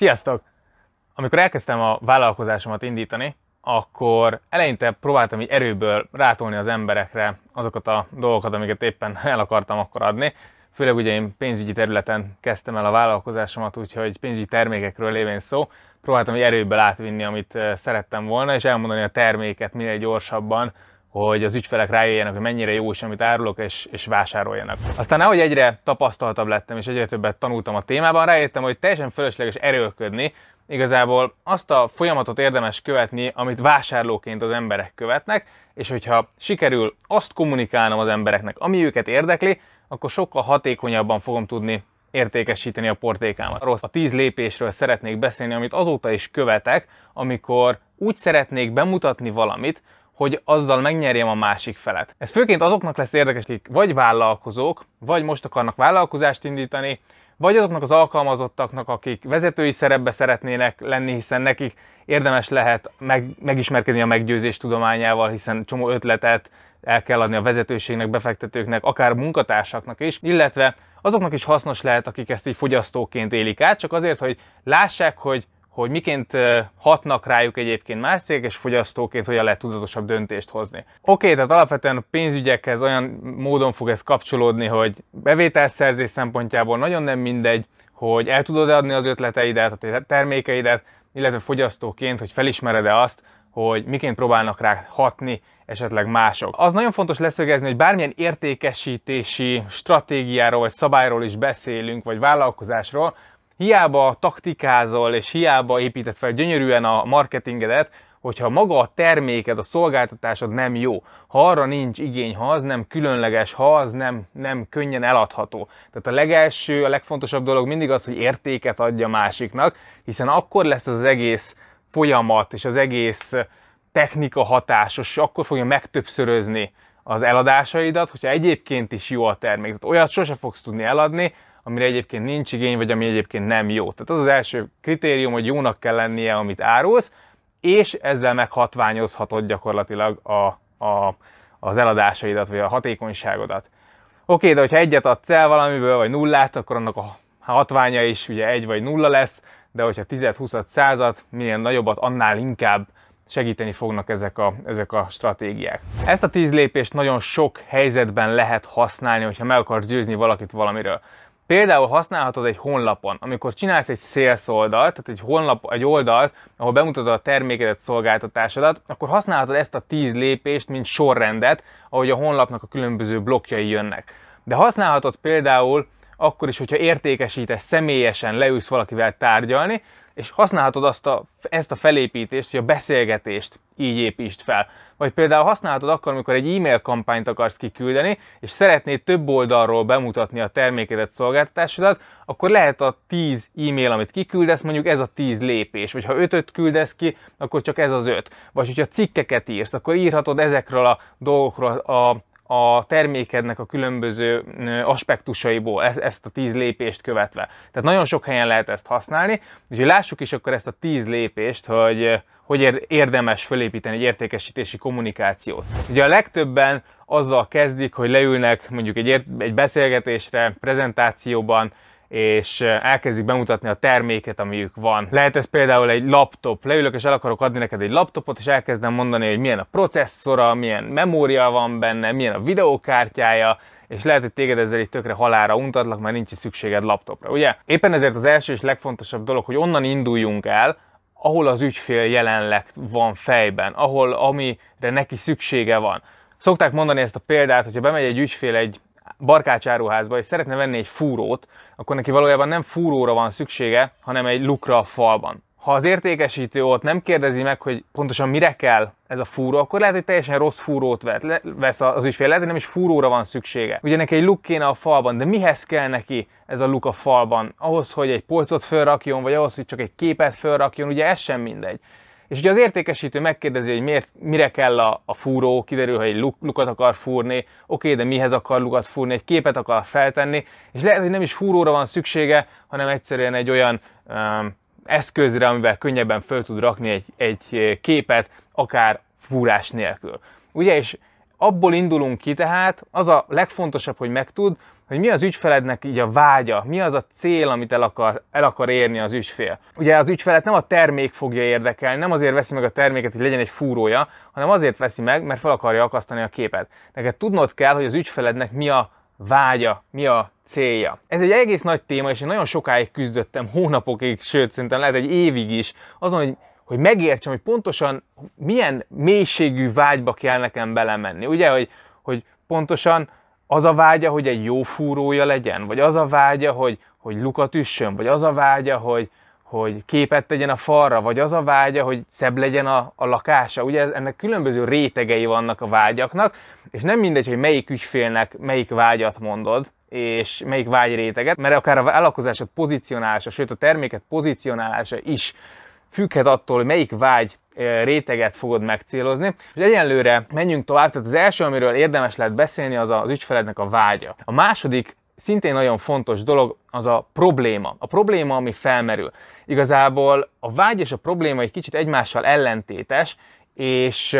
Sziasztok! Amikor elkezdtem a vállalkozásomat indítani, akkor eleinte próbáltam így erőből rátolni az emberekre azokat a dolgokat, amiket éppen el akartam akkor adni. Főleg ugye én pénzügyi területen kezdtem el a vállalkozásomat, úgyhogy pénzügyi termékekről lévén szó, próbáltam egy erőből átvinni, amit eh, szerettem volna, és elmondani a terméket minél gyorsabban, hogy az ügyfelek rájöjjenek, hogy mennyire jó is, amit árulok, és, és vásároljanak. Aztán ahogy egyre tapasztaltabb lettem, és egyre többet tanultam a témában, rájöttem, hogy teljesen fölösleges erőlködni, igazából azt a folyamatot érdemes követni, amit vásárlóként az emberek követnek, és hogyha sikerül azt kommunikálnom az embereknek, ami őket érdekli, akkor sokkal hatékonyabban fogom tudni értékesíteni a portékámat. Rossz, a tíz lépésről szeretnék beszélni, amit azóta is követek, amikor úgy szeretnék bemutatni valamit, hogy azzal megnyerjem a másik felet. Ez főként azoknak lesz érdekes, akik vagy vállalkozók, vagy most akarnak vállalkozást indítani, vagy azoknak az alkalmazottaknak, akik vezetői szerepbe szeretnének lenni, hiszen nekik érdemes lehet meg, megismerkedni a meggyőzés tudományával, hiszen csomó ötletet el kell adni a vezetőségnek, befektetőknek, akár munkatársaknak is, illetve azoknak is hasznos lehet, akik ezt így fogyasztóként élik át, csak azért, hogy lássák, hogy hogy miként hatnak rájuk egyébként más cégek, és fogyasztóként hogyan lehet tudatosabb döntést hozni. Oké, tehát alapvetően a pénzügyekhez olyan módon fog ez kapcsolódni, hogy bevételszerzés szempontjából nagyon nem mindegy, hogy el tudod adni az ötleteidet, a termékeidet, illetve fogyasztóként, hogy felismered-e azt, hogy miként próbálnak rá hatni esetleg mások. Az nagyon fontos leszögezni, hogy bármilyen értékesítési stratégiáról vagy szabályról is beszélünk, vagy vállalkozásról, hiába taktikázol és hiába épített fel gyönyörűen a marketingedet, hogyha maga a terméked, a szolgáltatásod nem jó, ha arra nincs igény, ha az nem különleges, ha az nem, nem könnyen eladható. Tehát a legelső, a legfontosabb dolog mindig az, hogy értéket adja másiknak, hiszen akkor lesz az egész folyamat és az egész technika hatásos, akkor fogja megtöbbszörözni az eladásaidat, hogyha egyébként is jó a termék. Tehát olyat sose fogsz tudni eladni, amire egyébként nincs igény, vagy ami egyébként nem jó. Tehát az az első kritérium, hogy jónak kell lennie, amit árulsz, és ezzel meghatványozhatod gyakorlatilag a, a, az eladásaidat, vagy a hatékonyságodat. Oké, de hogyha egyet adsz el valamiből, vagy nullát, akkor annak a hatványa is ugye egy vagy nulla lesz, de hogyha 10-20 százat, minél nagyobbat, annál inkább segíteni fognak ezek a, ezek a stratégiák. Ezt a 10 lépést nagyon sok helyzetben lehet használni, hogyha meg akarsz győzni valakit valamiről. Például használhatod egy honlapon, amikor csinálsz egy sales oldalt, tehát egy, honlap, egy oldalt, ahol bemutatod a termékedet, szolgáltatásodat, akkor használhatod ezt a 10 lépést, mint sorrendet, ahogy a honlapnak a különböző blokkjai jönnek. De használhatod például akkor is, hogyha értékesítesz személyesen, leülsz valakivel tárgyalni, és használhatod azt a, ezt a felépítést, hogy a beszélgetést így építsd fel. Vagy például használhatod akkor, amikor egy e-mail kampányt akarsz kiküldeni, és szeretnéd több oldalról bemutatni a termékedet, szolgáltatásodat, akkor lehet a 10 e-mail, amit kiküldesz, mondjuk ez a 10 lépés. Vagy ha 5-öt küldesz ki, akkor csak ez az 5. Vagy hogyha cikkeket írsz, akkor írhatod ezekről a dolgokról a a termékednek a különböző aspektusaiból ezt a tíz lépést követve. Tehát nagyon sok helyen lehet ezt használni, úgyhogy lássuk is akkor ezt a tíz lépést, hogy hogy érdemes fölépíteni egy értékesítési kommunikációt. Ugye a legtöbben azzal kezdik, hogy leülnek mondjuk egy, egy beszélgetésre, prezentációban, és elkezdik bemutatni a terméket, amiük van. Lehet ez például egy laptop. Leülök és el akarok adni neked egy laptopot, és elkezdem mondani, hogy milyen a processzora, milyen memória van benne, milyen a videókártyája, és lehet, hogy téged ezzel egy tökre halára untatlak, mert nincs szükséged laptopra, ugye? Éppen ezért az első és legfontosabb dolog, hogy onnan induljunk el, ahol az ügyfél jelenleg van fejben, ahol amire neki szüksége van. Szokták mondani ezt a példát, hogyha bemegy egy ügyfél egy barkácsáruházba, és szeretne venni egy fúrót, akkor neki valójában nem fúróra van szüksége, hanem egy lukra a falban. Ha az értékesítő ott nem kérdezi meg, hogy pontosan mire kell ez a fúró, akkor lehet, hogy teljesen rossz fúrót vet, vesz az ügyfél, lehet, hogy nem is fúróra van szüksége. Ugye neki egy luk kéne a falban, de mihez kell neki ez a luk a falban? Ahhoz, hogy egy polcot felrakjon, vagy ahhoz, hogy csak egy képet felrakjon, ugye ez sem mindegy. És ugye az értékesítő megkérdezi, hogy miért, mire kell a, a fúró, kiderül, hogy egy luk, lukat akar fúrni, oké, de mihez akar lukat fúrni, egy képet akar feltenni, és lehet, hogy nem is fúróra van szüksége, hanem egyszerűen egy olyan um, eszközre, amivel könnyebben föl tud rakni egy, egy képet, akár fúrás nélkül. Ugye, és abból indulunk ki tehát, az a legfontosabb, hogy megtud, hogy mi az ügyfelednek így a vágya, mi az a cél, amit el akar, el akar érni az ügyfél. Ugye az ügyfelet nem a termék fogja érdekelni, nem azért veszi meg a terméket, hogy legyen egy fúrója, hanem azért veszi meg, mert fel akarja akasztani a képet. Neked tudnod kell, hogy az ügyfelednek mi a vágya, mi a célja. Ez egy egész nagy téma, és én nagyon sokáig küzdöttem, hónapokig, sőt, szerintem lehet egy évig is, azon, hogy hogy megértsem, hogy pontosan milyen mélységű vágyba kell nekem belemenni. Ugye, hogy, hogy pontosan az a vágya, hogy egy jó fúrója legyen, vagy az a vágya, hogy, hogy lukat üssön, vagy az a vágya, hogy, hogy képet tegyen a falra, vagy az a vágya, hogy szebb legyen a, a lakása. Ugye ennek különböző rétegei vannak a vágyaknak, és nem mindegy, hogy melyik ügyfélnek melyik vágyat mondod, és melyik vágyréteget, mert akár a vállalkozásod pozícionálása, sőt a terméket pozícionálása is függhet attól, hogy melyik vágy réteget fogod megcélozni. És egyenlőre menjünk tovább, tehát az első, amiről érdemes lehet beszélni, az az ügyfelednek a vágya. A második szintén nagyon fontos dolog az a probléma. A probléma, ami felmerül. Igazából a vágy és a probléma egy kicsit egymással ellentétes, és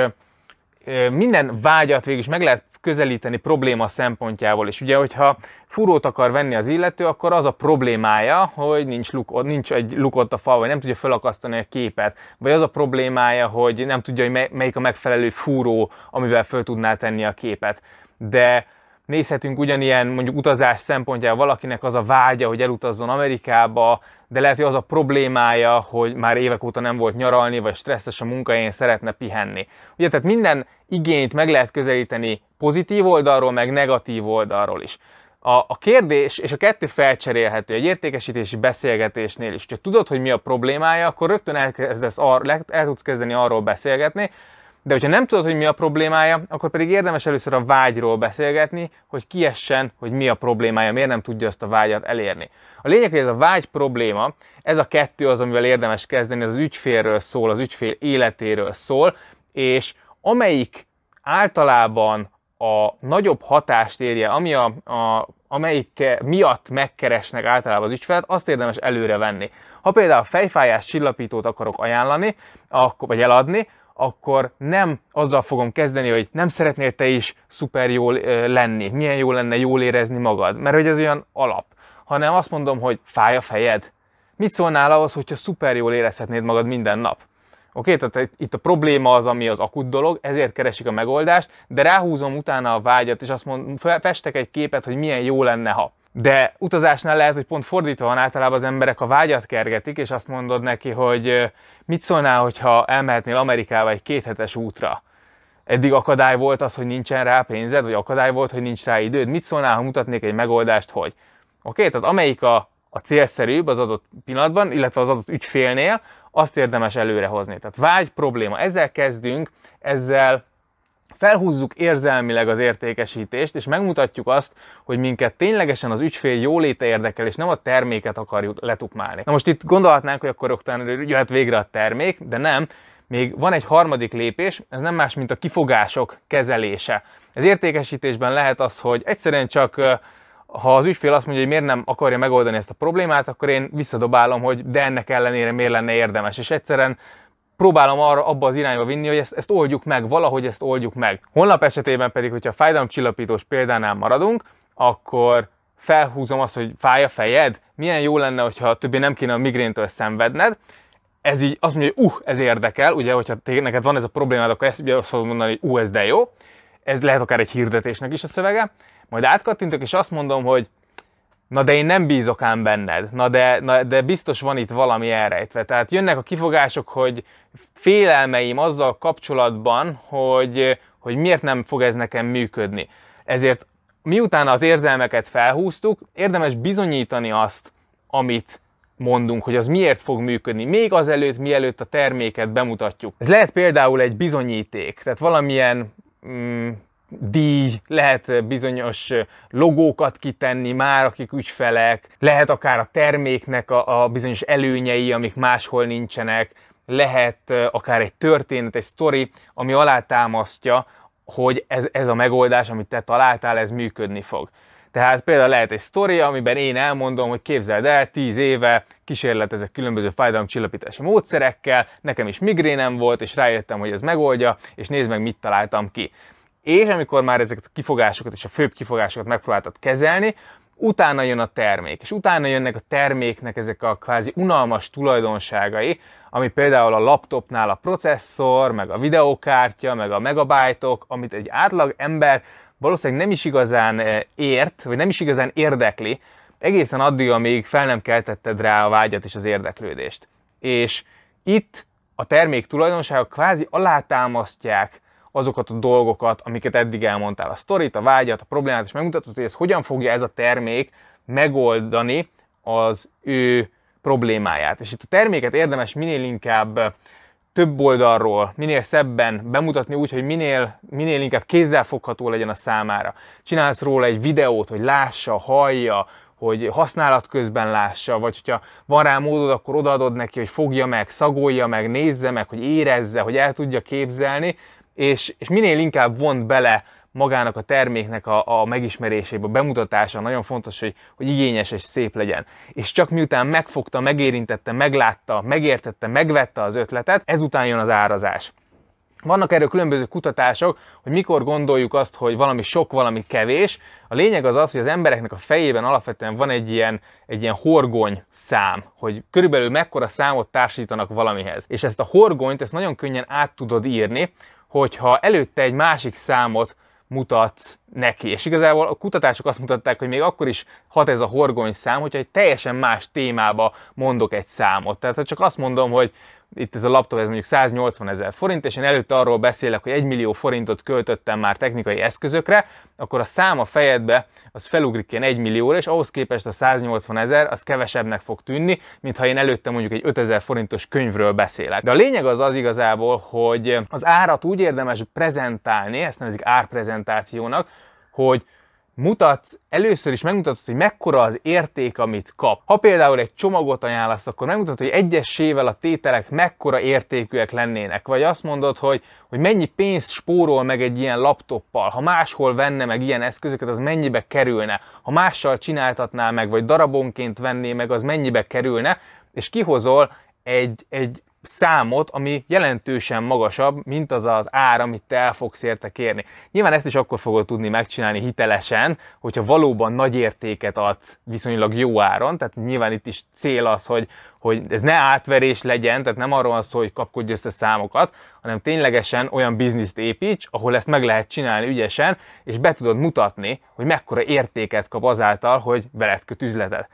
minden vágyat végig is meg lehet közelíteni probléma szempontjából is. Ugye, hogyha furót akar venni az illető, akkor az a problémája, hogy nincs, luk, nincs egy lukott a fal, vagy nem tudja felakasztani a képet, vagy az a problémája, hogy nem tudja, hogy melyik a megfelelő fúró, amivel föl tudná tenni a képet. De nézhetünk ugyanilyen mondjuk utazás szempontjából valakinek az a vágya, hogy elutazzon Amerikába, de lehet, hogy az a problémája, hogy már évek óta nem volt nyaralni, vagy stresszes a munkahelyén, szeretne pihenni. Ugye, tehát minden igényt meg lehet közelíteni pozitív oldalról, meg negatív oldalról is. A, a kérdés, és a kettő felcserélhető egy értékesítési beszélgetésnél is. Ha tudod, hogy mi a problémája, akkor rögtön elkezdesz ar, el tudsz kezdeni arról beszélgetni, de hogyha nem tudod, hogy mi a problémája, akkor pedig érdemes először a vágyról beszélgetni, hogy kiessen, hogy mi a problémája, miért nem tudja azt a vágyat elérni. A lényeg, hogy ez a vágy probléma, ez a kettő az, amivel érdemes kezdeni, ez az ügyfélről szól, az ügyfél életéről szól, és amelyik általában a nagyobb hatást érje, ami a, a, amelyik miatt megkeresnek általában az ügyfelet, azt érdemes előre venni. Ha például fejfájás csillapítót akarok ajánlani, akkor, vagy eladni, akkor nem azzal fogom kezdeni, hogy nem szeretnél te is szuper jól lenni, milyen jó lenne jól érezni magad, mert hogy ez olyan alap, hanem azt mondom, hogy fáj a fejed. Mit szólnál ahhoz, hogyha szuper jól érezhetnéd magad minden nap? Oké, okay, tehát itt a probléma az, ami az akut dolog, ezért keresik a megoldást, de ráhúzom utána a vágyat, és azt mondom, festek egy képet, hogy milyen jó lenne, ha. De utazásnál lehet, hogy pont fordítva van, általában az emberek a vágyat kergetik, és azt mondod neki, hogy mit szólnál, hogyha elmehetnél Amerikába egy kéthetes útra. Eddig akadály volt az, hogy nincsen rá pénzed, vagy akadály volt, hogy nincs rá időd. Mit szólnál, ha mutatnék egy megoldást, hogy? Oké, okay? tehát amelyik a, a célszerűbb az adott pillanatban, illetve az adott ügyfélnél, azt érdemes előrehozni. Tehát vágy probléma. Ezzel kezdünk, ezzel felhúzzuk érzelmileg az értékesítést, és megmutatjuk azt, hogy minket ténylegesen az ügyfél jóléte érdekel, és nem a terméket akarjuk letukmálni. Na most itt gondolhatnánk, hogy akkor utána jöhet végre a termék, de nem, még van egy harmadik lépés, ez nem más, mint a kifogások kezelése. Ez értékesítésben lehet az, hogy egyszerűen csak ha az ügyfél azt mondja, hogy miért nem akarja megoldani ezt a problémát, akkor én visszadobálom, hogy de ennek ellenére miért lenne érdemes. És egyszerűen próbálom arra abba az irányba vinni, hogy ezt, ezt oldjuk meg, valahogy ezt oldjuk meg. Honlap esetében pedig, hogyha fájdalomcsillapítós példánál maradunk, akkor felhúzom azt, hogy fáj a fejed, milyen jó lenne, hogyha többé nem kéne a migréntől szenvedned, ez így azt mondja, hogy uh, ez érdekel, ugye, hogyha te, neked van ez a problémád, akkor ezt ugye azt fogod mondani, hogy uh, ez de jó. Ez lehet akár egy hirdetésnek is a szövege. Majd átkattintok, és azt mondom, hogy na de én nem bízok ám benned, na de, na de biztos van itt valami elrejtve. Tehát jönnek a kifogások, hogy félelmeim azzal kapcsolatban, hogy, hogy miért nem fog ez nekem működni. Ezért miután az érzelmeket felhúztuk, érdemes bizonyítani azt, amit mondunk, hogy az miért fog működni, még azelőtt, mielőtt a terméket bemutatjuk. Ez lehet például egy bizonyíték, tehát valamilyen mm, díj, lehet bizonyos logókat kitenni már, akik ügyfelek, lehet akár a terméknek a, a bizonyos előnyei, amik máshol nincsenek, lehet akár egy történet, egy sztori, ami alátámasztja, hogy ez, ez a megoldás, amit te találtál, ez működni fog. Tehát például lehet egy sztori, amiben én elmondom, hogy képzeld el, 10 éve kísérletezek különböző fájdalomcsillapítási módszerekkel, nekem is migrénem volt, és rájöttem, hogy ez megoldja, és nézd meg, mit találtam ki és amikor már ezeket a kifogásokat és a főbb kifogásokat megpróbáltad kezelni, utána jön a termék, és utána jönnek a terméknek ezek a kvázi unalmas tulajdonságai, ami például a laptopnál a processzor, meg a videókártya, meg a megabájtok, amit egy átlag ember valószínűleg nem is igazán eh, ért, vagy nem is igazán érdekli, egészen addig, amíg fel nem keltetted rá a vágyat és az érdeklődést. És itt a termék tulajdonságok kvázi alátámasztják azokat a dolgokat, amiket eddig elmondtál, a sztorit, a vágyat, a problémát, és megmutatod, hogy ez hogyan fogja ez a termék megoldani az ő problémáját. És itt a terméket érdemes minél inkább több oldalról, minél szebben bemutatni úgy, hogy minél, minél inkább kézzelfogható legyen a számára. Csinálsz róla egy videót, hogy lássa, hallja, hogy használat közben lássa, vagy hogyha van rá módod, akkor odaadod neki, hogy fogja meg, szagolja meg, nézze meg, hogy érezze, hogy el tudja képzelni, és, és minél inkább vont bele magának a terméknek a, a megismerésébe, a bemutatása nagyon fontos, hogy, hogy igényes és szép legyen. És csak miután megfogta, megérintette, meglátta, megértette, megvette az ötletet, ezután jön az árazás. Vannak erről különböző kutatások, hogy mikor gondoljuk azt, hogy valami sok, valami kevés. A lényeg az az, hogy az embereknek a fejében alapvetően van egy ilyen, egy ilyen horgony szám, hogy körülbelül mekkora számot társítanak valamihez. És ezt a horgonyt, ezt nagyon könnyen át tudod írni, hogyha előtte egy másik számot mutatsz neki. És igazából a kutatások azt mutatták, hogy még akkor is hat ez a horgony szám, hogyha egy teljesen más témába mondok egy számot. Tehát ha csak azt mondom, hogy itt ez a laptop, ez mondjuk 180 ezer forint, és én előtte arról beszélek, hogy 1 millió forintot költöttem már technikai eszközökre, akkor a szám a fejedbe az felugrik ilyen 1 millióra, és ahhoz képest a 180 ezer az kevesebbnek fog tűnni, mint ha én előtte mondjuk egy 5000 forintos könyvről beszélek. De a lényeg az az igazából, hogy az árat úgy érdemes prezentálni, ezt nevezik árprezentációnak, hogy mutatsz, először is megmutatod, hogy mekkora az érték, amit kap. Ha például egy csomagot ajánlasz, akkor megmutatod, hogy egyesével a tételek mekkora értékűek lennének. Vagy azt mondod, hogy, hogy mennyi pénzt spórol meg egy ilyen laptoppal. Ha máshol venne meg ilyen eszközöket, az mennyibe kerülne. Ha mással csináltatná meg, vagy darabonként venné meg, az mennyibe kerülne. És kihozol egy, egy számot, ami jelentősen magasabb, mint az az ár, amit te el fogsz érte kérni. Nyilván ezt is akkor fogod tudni megcsinálni hitelesen, hogyha valóban nagy értéket adsz viszonylag jó áron, tehát nyilván itt is cél az, hogy, hogy ez ne átverés legyen, tehát nem arról van szó, hogy kapkodj össze számokat, hanem ténylegesen olyan bizniszt építs, ahol ezt meg lehet csinálni ügyesen, és be tudod mutatni, hogy mekkora értéket kap azáltal, hogy veled köt üzletet.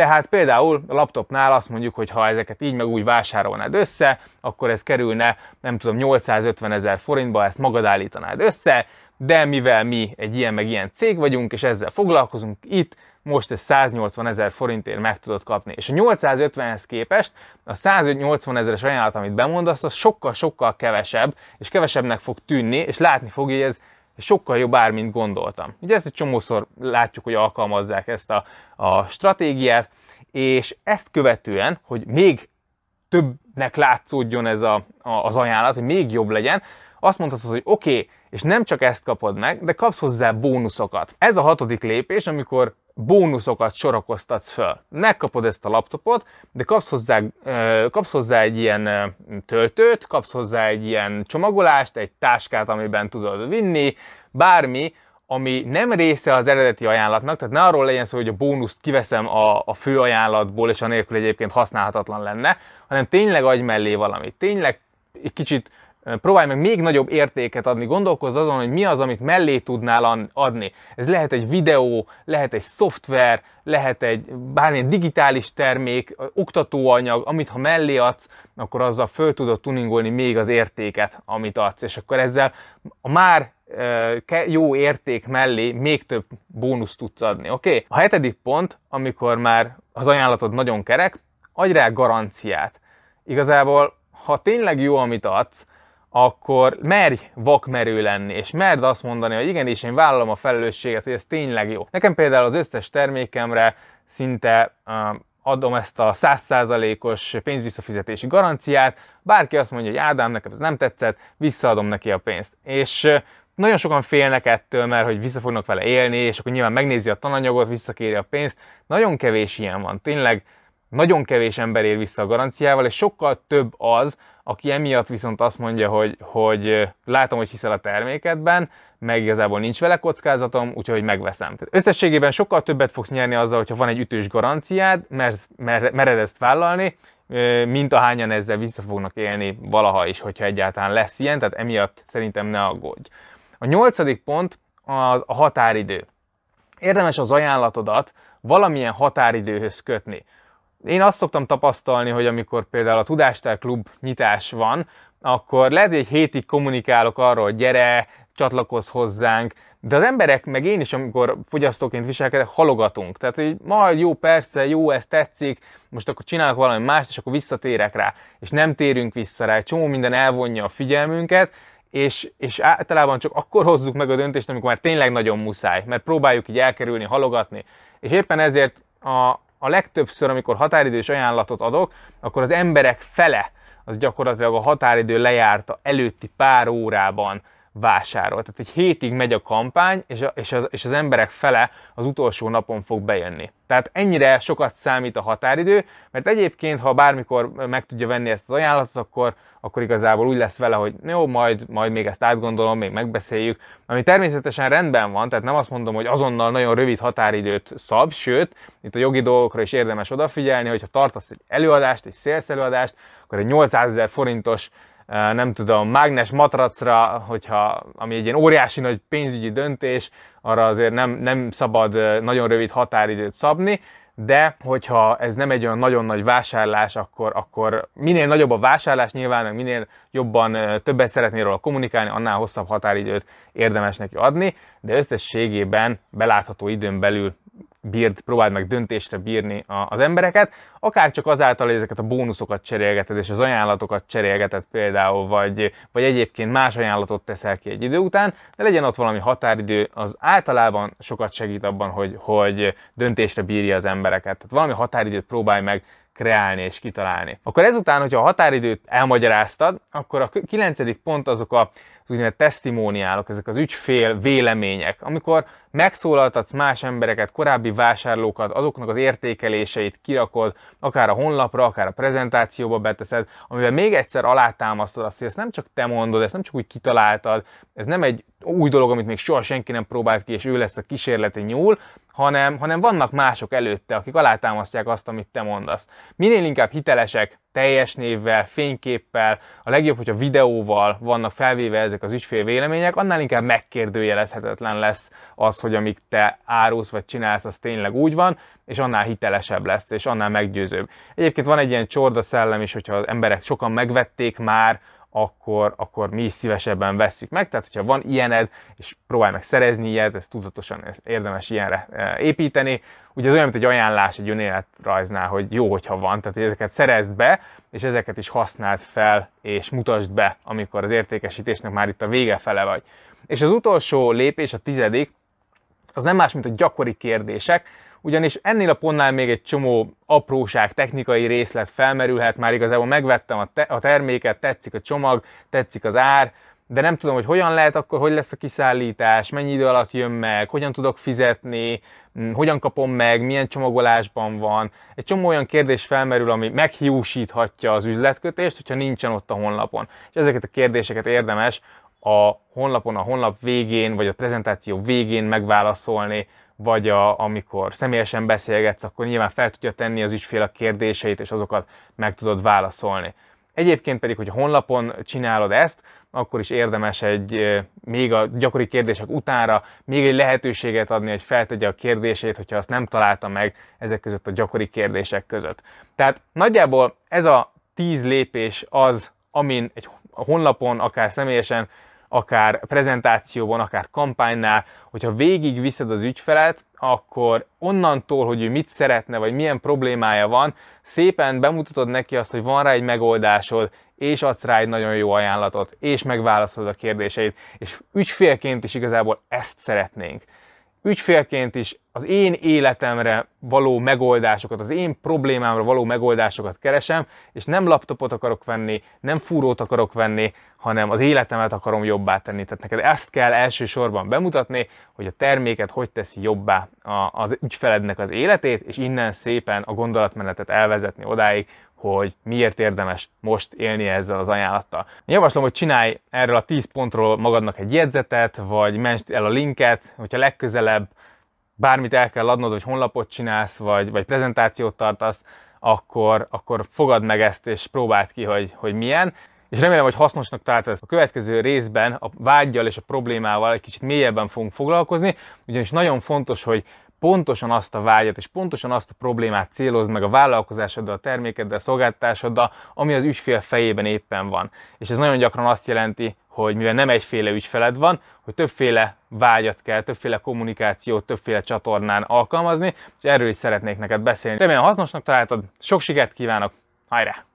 Tehát például a laptopnál azt mondjuk, hogy ha ezeket így meg úgy vásárolnád össze, akkor ez kerülne, nem tudom, 850 ezer forintba, ezt magad állítanád össze, de mivel mi egy ilyen meg ilyen cég vagyunk, és ezzel foglalkozunk itt, most ez 180 ezer forintért meg tudod kapni. És a 850-hez képest a 180 ezeres ajánlat, amit bemondasz, az sokkal-sokkal kevesebb, és kevesebbnek fog tűnni, és látni fogja, hogy ez sokkal jobb ár, mint gondoltam. Ugye ezt egy csomószor látjuk, hogy alkalmazzák ezt a, a stratégiát, és ezt követően, hogy még többnek látszódjon ez a, a, az ajánlat, hogy még jobb legyen, azt mondhatod, hogy oké, okay, és nem csak ezt kapod meg, de kapsz hozzá bónuszokat. Ez a hatodik lépés, amikor bónuszokat sorakoztatsz föl. Megkapod ezt a laptopot, de kapsz hozzá, kapsz hozzá egy ilyen töltőt, kapsz hozzá egy ilyen csomagolást, egy táskát, amiben tudod vinni, bármi, ami nem része az eredeti ajánlatnak, tehát ne arról legyen szó, hogy a bónuszt kiveszem a, a fő ajánlatból, és anélkül egyébként használhatatlan lenne, hanem tényleg adj mellé valamit. Tényleg egy kicsit próbálj meg még nagyobb értéket adni, gondolkozz azon, hogy mi az, amit mellé tudnál adni. Ez lehet egy videó, lehet egy szoftver, lehet egy bármilyen digitális termék, oktatóanyag, amit ha mellé adsz, akkor azzal föl tudod tuningolni még az értéket, amit adsz, és akkor ezzel a már jó érték mellé még több bónuszt tudsz adni, oké? Okay? A hetedik pont, amikor már az ajánlatod nagyon kerek, adj rá garanciát. Igazából, ha tényleg jó, amit adsz, akkor merj vakmerő lenni, és merd azt mondani, hogy igenis én vállalom a felelősséget, hogy ez tényleg jó. Nekem például az összes termékemre szinte adom ezt a 100%-os pénzvisszafizetési garanciát, bárki azt mondja, hogy Ádám, nekem ez nem tetszett, visszaadom neki a pénzt. És nagyon sokan félnek ettől, mert hogy vissza fognak vele élni, és akkor nyilván megnézi a tananyagot, visszakéri a pénzt. Nagyon kevés ilyen van. Tényleg nagyon kevés ember ér vissza a garanciával, és sokkal több az, aki emiatt viszont azt mondja, hogy, hogy látom, hogy hiszel a termékedben, meg igazából nincs vele kockázatom, úgyhogy megveszem. Tehát összességében sokkal többet fogsz nyerni azzal, hogyha van egy ütős garanciád, mert mered ezt vállalni, mint ahányan ezzel vissza fognak élni valaha is, hogyha egyáltalán lesz ilyen, tehát emiatt szerintem ne aggódj. A nyolcadik pont az a határidő. Érdemes az ajánlatodat valamilyen határidőhöz kötni. Én azt szoktam tapasztalni, hogy amikor például a Tudástár Klub nyitás van, akkor lehet, hogy egy hétig kommunikálok arról, hogy gyere, csatlakozz hozzánk, de az emberek, meg én is, amikor fogyasztóként viselkedek, halogatunk. Tehát, hogy majd jó, persze, jó, ez tetszik, most akkor csinálok valami mást, és akkor visszatérek rá, és nem térünk vissza rá. Egy csomó minden elvonja a figyelmünket, és, és általában csak akkor hozzuk meg a döntést, amikor már tényleg nagyon muszáj, mert próbáljuk így elkerülni, halogatni. És éppen ezért a, a legtöbbször, amikor határidős ajánlatot adok, akkor az emberek fele az gyakorlatilag a határidő lejárta előtti pár órában vásárol. Tehát egy hétig megy a kampány, és, a, és, az, és az emberek fele az utolsó napon fog bejönni. Tehát ennyire sokat számít a határidő, mert egyébként, ha bármikor meg tudja venni ezt az ajánlatot, akkor, akkor igazából úgy lesz vele, hogy jó, majd, majd még ezt átgondolom, még megbeszéljük, ami természetesen rendben van, tehát nem azt mondom, hogy azonnal nagyon rövid határidőt szab, sőt, itt a jogi dolgokra is érdemes odafigyelni, hogyha tartasz egy előadást, egy sales előadást, akkor egy 800 ezer forintos nem tudom, mágnes matracra, hogyha, ami egy ilyen óriási nagy pénzügyi döntés, arra azért nem, nem szabad nagyon rövid határidőt szabni, de hogyha ez nem egy olyan nagyon nagy vásárlás, akkor, akkor minél nagyobb a vásárlás nyilván, minél jobban többet szeretnél róla kommunikálni, annál hosszabb határidőt érdemes neki adni, de összességében belátható időn belül bírd, próbáld meg döntésre bírni az embereket, akár csak azáltal, hogy ezeket a bónuszokat cserélgeted, és az ajánlatokat cserélgeted például, vagy, vagy egyébként más ajánlatot teszel ki egy idő után, de legyen ott valami határidő, az általában sokat segít abban, hogy, hogy döntésre bírja az embereket. Tehát valami határidőt próbálj meg kreálni és kitalálni. Akkor ezután, hogyha a határidőt elmagyaráztad, akkor a kilencedik pont azok a úgynevezett testimóniálok, ezek az ügyfél vélemények, amikor megszólaltatsz más embereket, korábbi vásárlókat, azoknak az értékeléseit kirakod, akár a honlapra, akár a prezentációba beteszed, amivel még egyszer alátámasztod azt, hogy ezt nem csak te mondod, ezt nem csak úgy kitaláltad, ez nem egy új dolog, amit még soha senki nem próbált ki, és ő lesz a kísérleti nyúl, hanem, hanem vannak mások előtte, akik alátámasztják azt, amit te mondasz. Minél inkább hitelesek, teljes névvel, fényképpel, a legjobb, hogyha videóval vannak felvéve ezek az ügyfél vélemények, annál inkább megkérdőjelezhetetlen lesz az, hogy amíg te árulsz vagy csinálsz, az tényleg úgy van, és annál hitelesebb lesz, és annál meggyőzőbb. Egyébként van egy ilyen csorda szellem is, hogyha az emberek sokan megvették már, akkor, akkor mi is szívesebben vesszük meg. Tehát, hogyha van ilyened, és próbálj meg szerezni ilyet, ez tudatosan ez érdemes ilyenre e, építeni. Ugye ez olyan, mint egy ajánlás egy önéletrajznál, hogy jó, hogyha van, tehát hogy ezeket szerezd be, és ezeket is használd fel, és mutasd be, amikor az értékesítésnek már itt a vége fele vagy. És az utolsó lépés, a tizedik, az nem más, mint a gyakori kérdések, ugyanis ennél a pontnál még egy csomó apróság, technikai részlet felmerülhet, már igazából megvettem a, te- a terméket, tetszik a csomag, tetszik az ár, de nem tudom, hogy hogyan lehet akkor, hogy lesz a kiszállítás, mennyi idő alatt jön meg, hogyan tudok fizetni, hogyan kapom meg, milyen csomagolásban van. Egy csomó olyan kérdés felmerül, ami meghiúsíthatja az üzletkötést, hogyha nincsen ott a honlapon. És ezeket a kérdéseket érdemes a honlapon, a honlap végén, vagy a prezentáció végén megválaszolni, vagy a, amikor személyesen beszélgetsz, akkor nyilván fel tudja tenni az ügyfél a kérdéseit, és azokat meg tudod válaszolni. Egyébként pedig, hogy honlapon csinálod ezt, akkor is érdemes egy, még a gyakori kérdések utánra még egy lehetőséget adni, hogy feltegye a kérdését, hogyha azt nem találta meg ezek között a gyakori kérdések között. Tehát nagyjából ez a tíz lépés az, amin egy honlapon, akár személyesen akár prezentációban, akár kampánynál, hogyha végig viszed az ügyfelet, akkor onnantól, hogy ő mit szeretne, vagy milyen problémája van, szépen bemutatod neki azt, hogy van rá egy megoldásod, és adsz rá egy nagyon jó ajánlatot, és megválaszolod a kérdéseit, és ügyfélként is igazából ezt szeretnénk. Ügyfélként is az én életemre való megoldásokat, az én problémámra való megoldásokat keresem, és nem laptopot akarok venni, nem fúrót akarok venni, hanem az életemet akarom jobbá tenni. Tehát neked ezt kell elsősorban bemutatni, hogy a terméket hogy teszi jobbá az ügyfelednek az életét, és innen szépen a gondolatmenetet elvezetni odáig, hogy miért érdemes most élni ezzel az ajánlattal. Javaslom, hogy csinálj erről a 10 pontról magadnak egy jegyzetet, vagy menj el a linket, hogyha legközelebb bármit el kell adnod, hogy honlapot csinálsz, vagy, vagy prezentációt tartasz, akkor, akkor fogad meg ezt, és próbáld ki, hogy, hogy milyen. És remélem, hogy hasznosnak találtad ezt a következő részben a vágyjal és a problémával egy kicsit mélyebben fogunk foglalkozni, ugyanis nagyon fontos, hogy pontosan azt a vágyat és pontosan azt a problémát célozd meg a vállalkozásoddal, a termékeddel, a szolgáltatásoddal, ami az ügyfél fejében éppen van. És ez nagyon gyakran azt jelenti, hogy mivel nem egyféle ügyfeled van, hogy többféle vágyat kell, többféle kommunikációt, többféle csatornán alkalmazni, és erről is szeretnék neked beszélni. Remélem hasznosnak találtad, sok sikert kívánok, hajrá!